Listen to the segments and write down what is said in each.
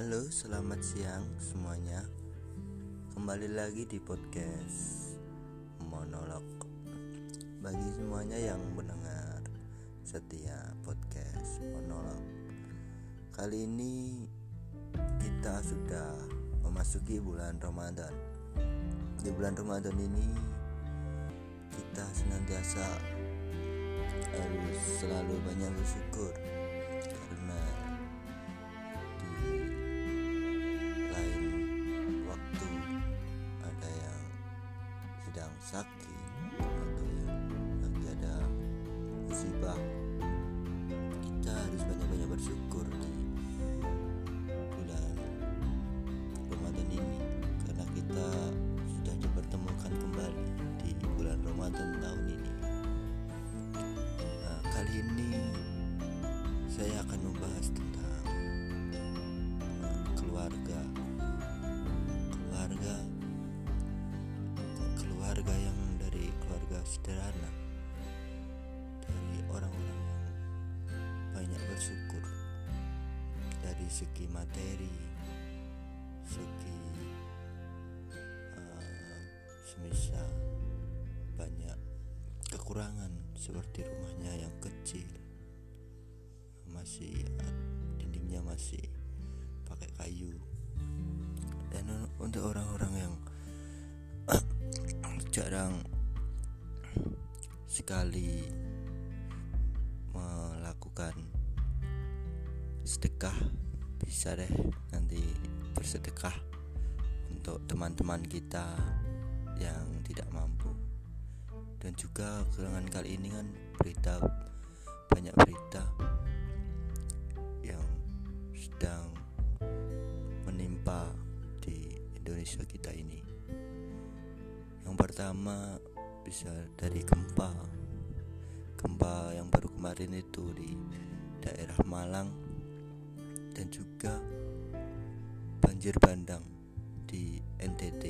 Halo, selamat siang semuanya. Kembali lagi di podcast monolog. Bagi semuanya yang mendengar setia podcast monolog. Kali ini kita sudah memasuki bulan Ramadan. Di bulan Ramadan ini kita senantiasa harus selalu banyak bersyukur sakit atau yang lagi ada musibah kita harus banyak-banyak bersyukur di bulan Ramadan ini karena kita sudah dipertemukan kembali di bulan Ramadan tahun ini. Nah, kali ini saya akan membahas tentang keluarga yang dari keluarga sederhana. Dari orang-orang yang banyak bersyukur. Dari segi materi segi uh, semisal banyak kekurangan seperti rumahnya yang kecil. Masih dindingnya masih pakai kayu. Dan untuk orang-orang sekali melakukan sedekah bisa deh nanti bersedekah untuk teman-teman kita yang tidak mampu dan juga gerangan kali ini kan berita banyak berita yang sedang menimpa di Indonesia kita ini. Yang pertama bisa dari gempa. Gempa yang baru kemarin itu di daerah Malang dan juga banjir bandang di NTT.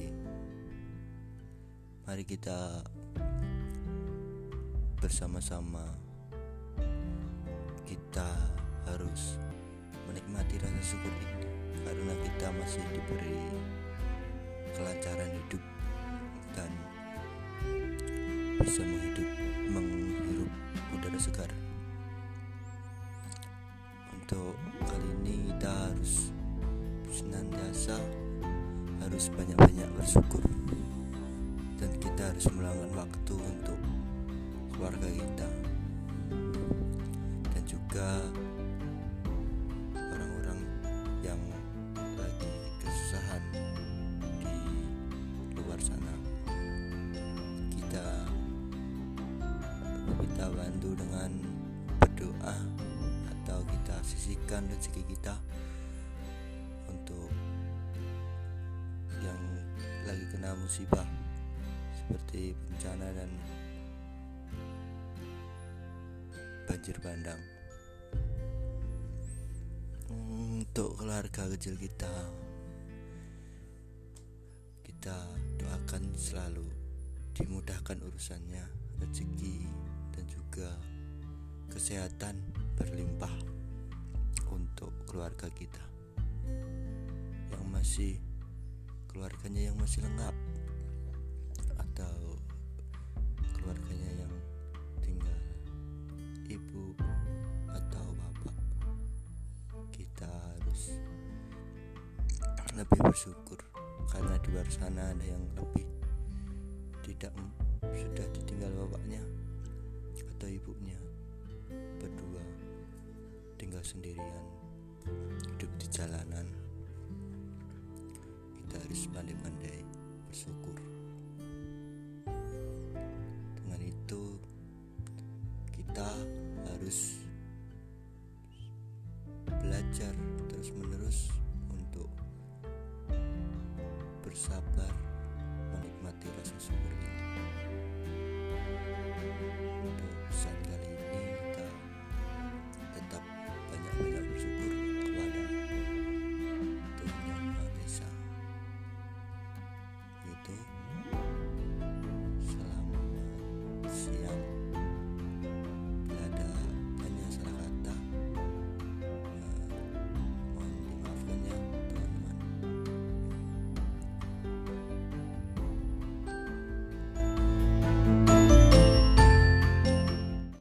Mari kita bersama-sama kita harus menikmati rasa syukur ini karena kita masih diberi kelancaran hidup dan bisa menghidup menghirup udara segar. Untuk kali ini kita harus senantiasa harus banyak-banyak bersyukur dan kita harus meluangkan waktu untuk keluarga kita dan juga bantu dengan berdoa atau kita sisihkan rezeki kita untuk yang lagi kena musibah seperti bencana dan banjir bandang. Untuk keluarga kecil kita kita doakan selalu dimudahkan urusannya rezeki dan juga kesehatan berlimpah untuk keluarga kita. Yang masih keluarganya yang masih lengkap atau keluarganya yang tinggal ibu atau bapak kita harus lebih bersyukur karena di luar sana ada yang lebih tidak sudah ditinggal bapaknya atau ibunya berdua tinggal sendirian hidup di jalanan. Kita harus pandai-pandai bersyukur. Dengan itu kita harus belajar terus menerus untuk bersabar menikmati rasa syukur Bu sende.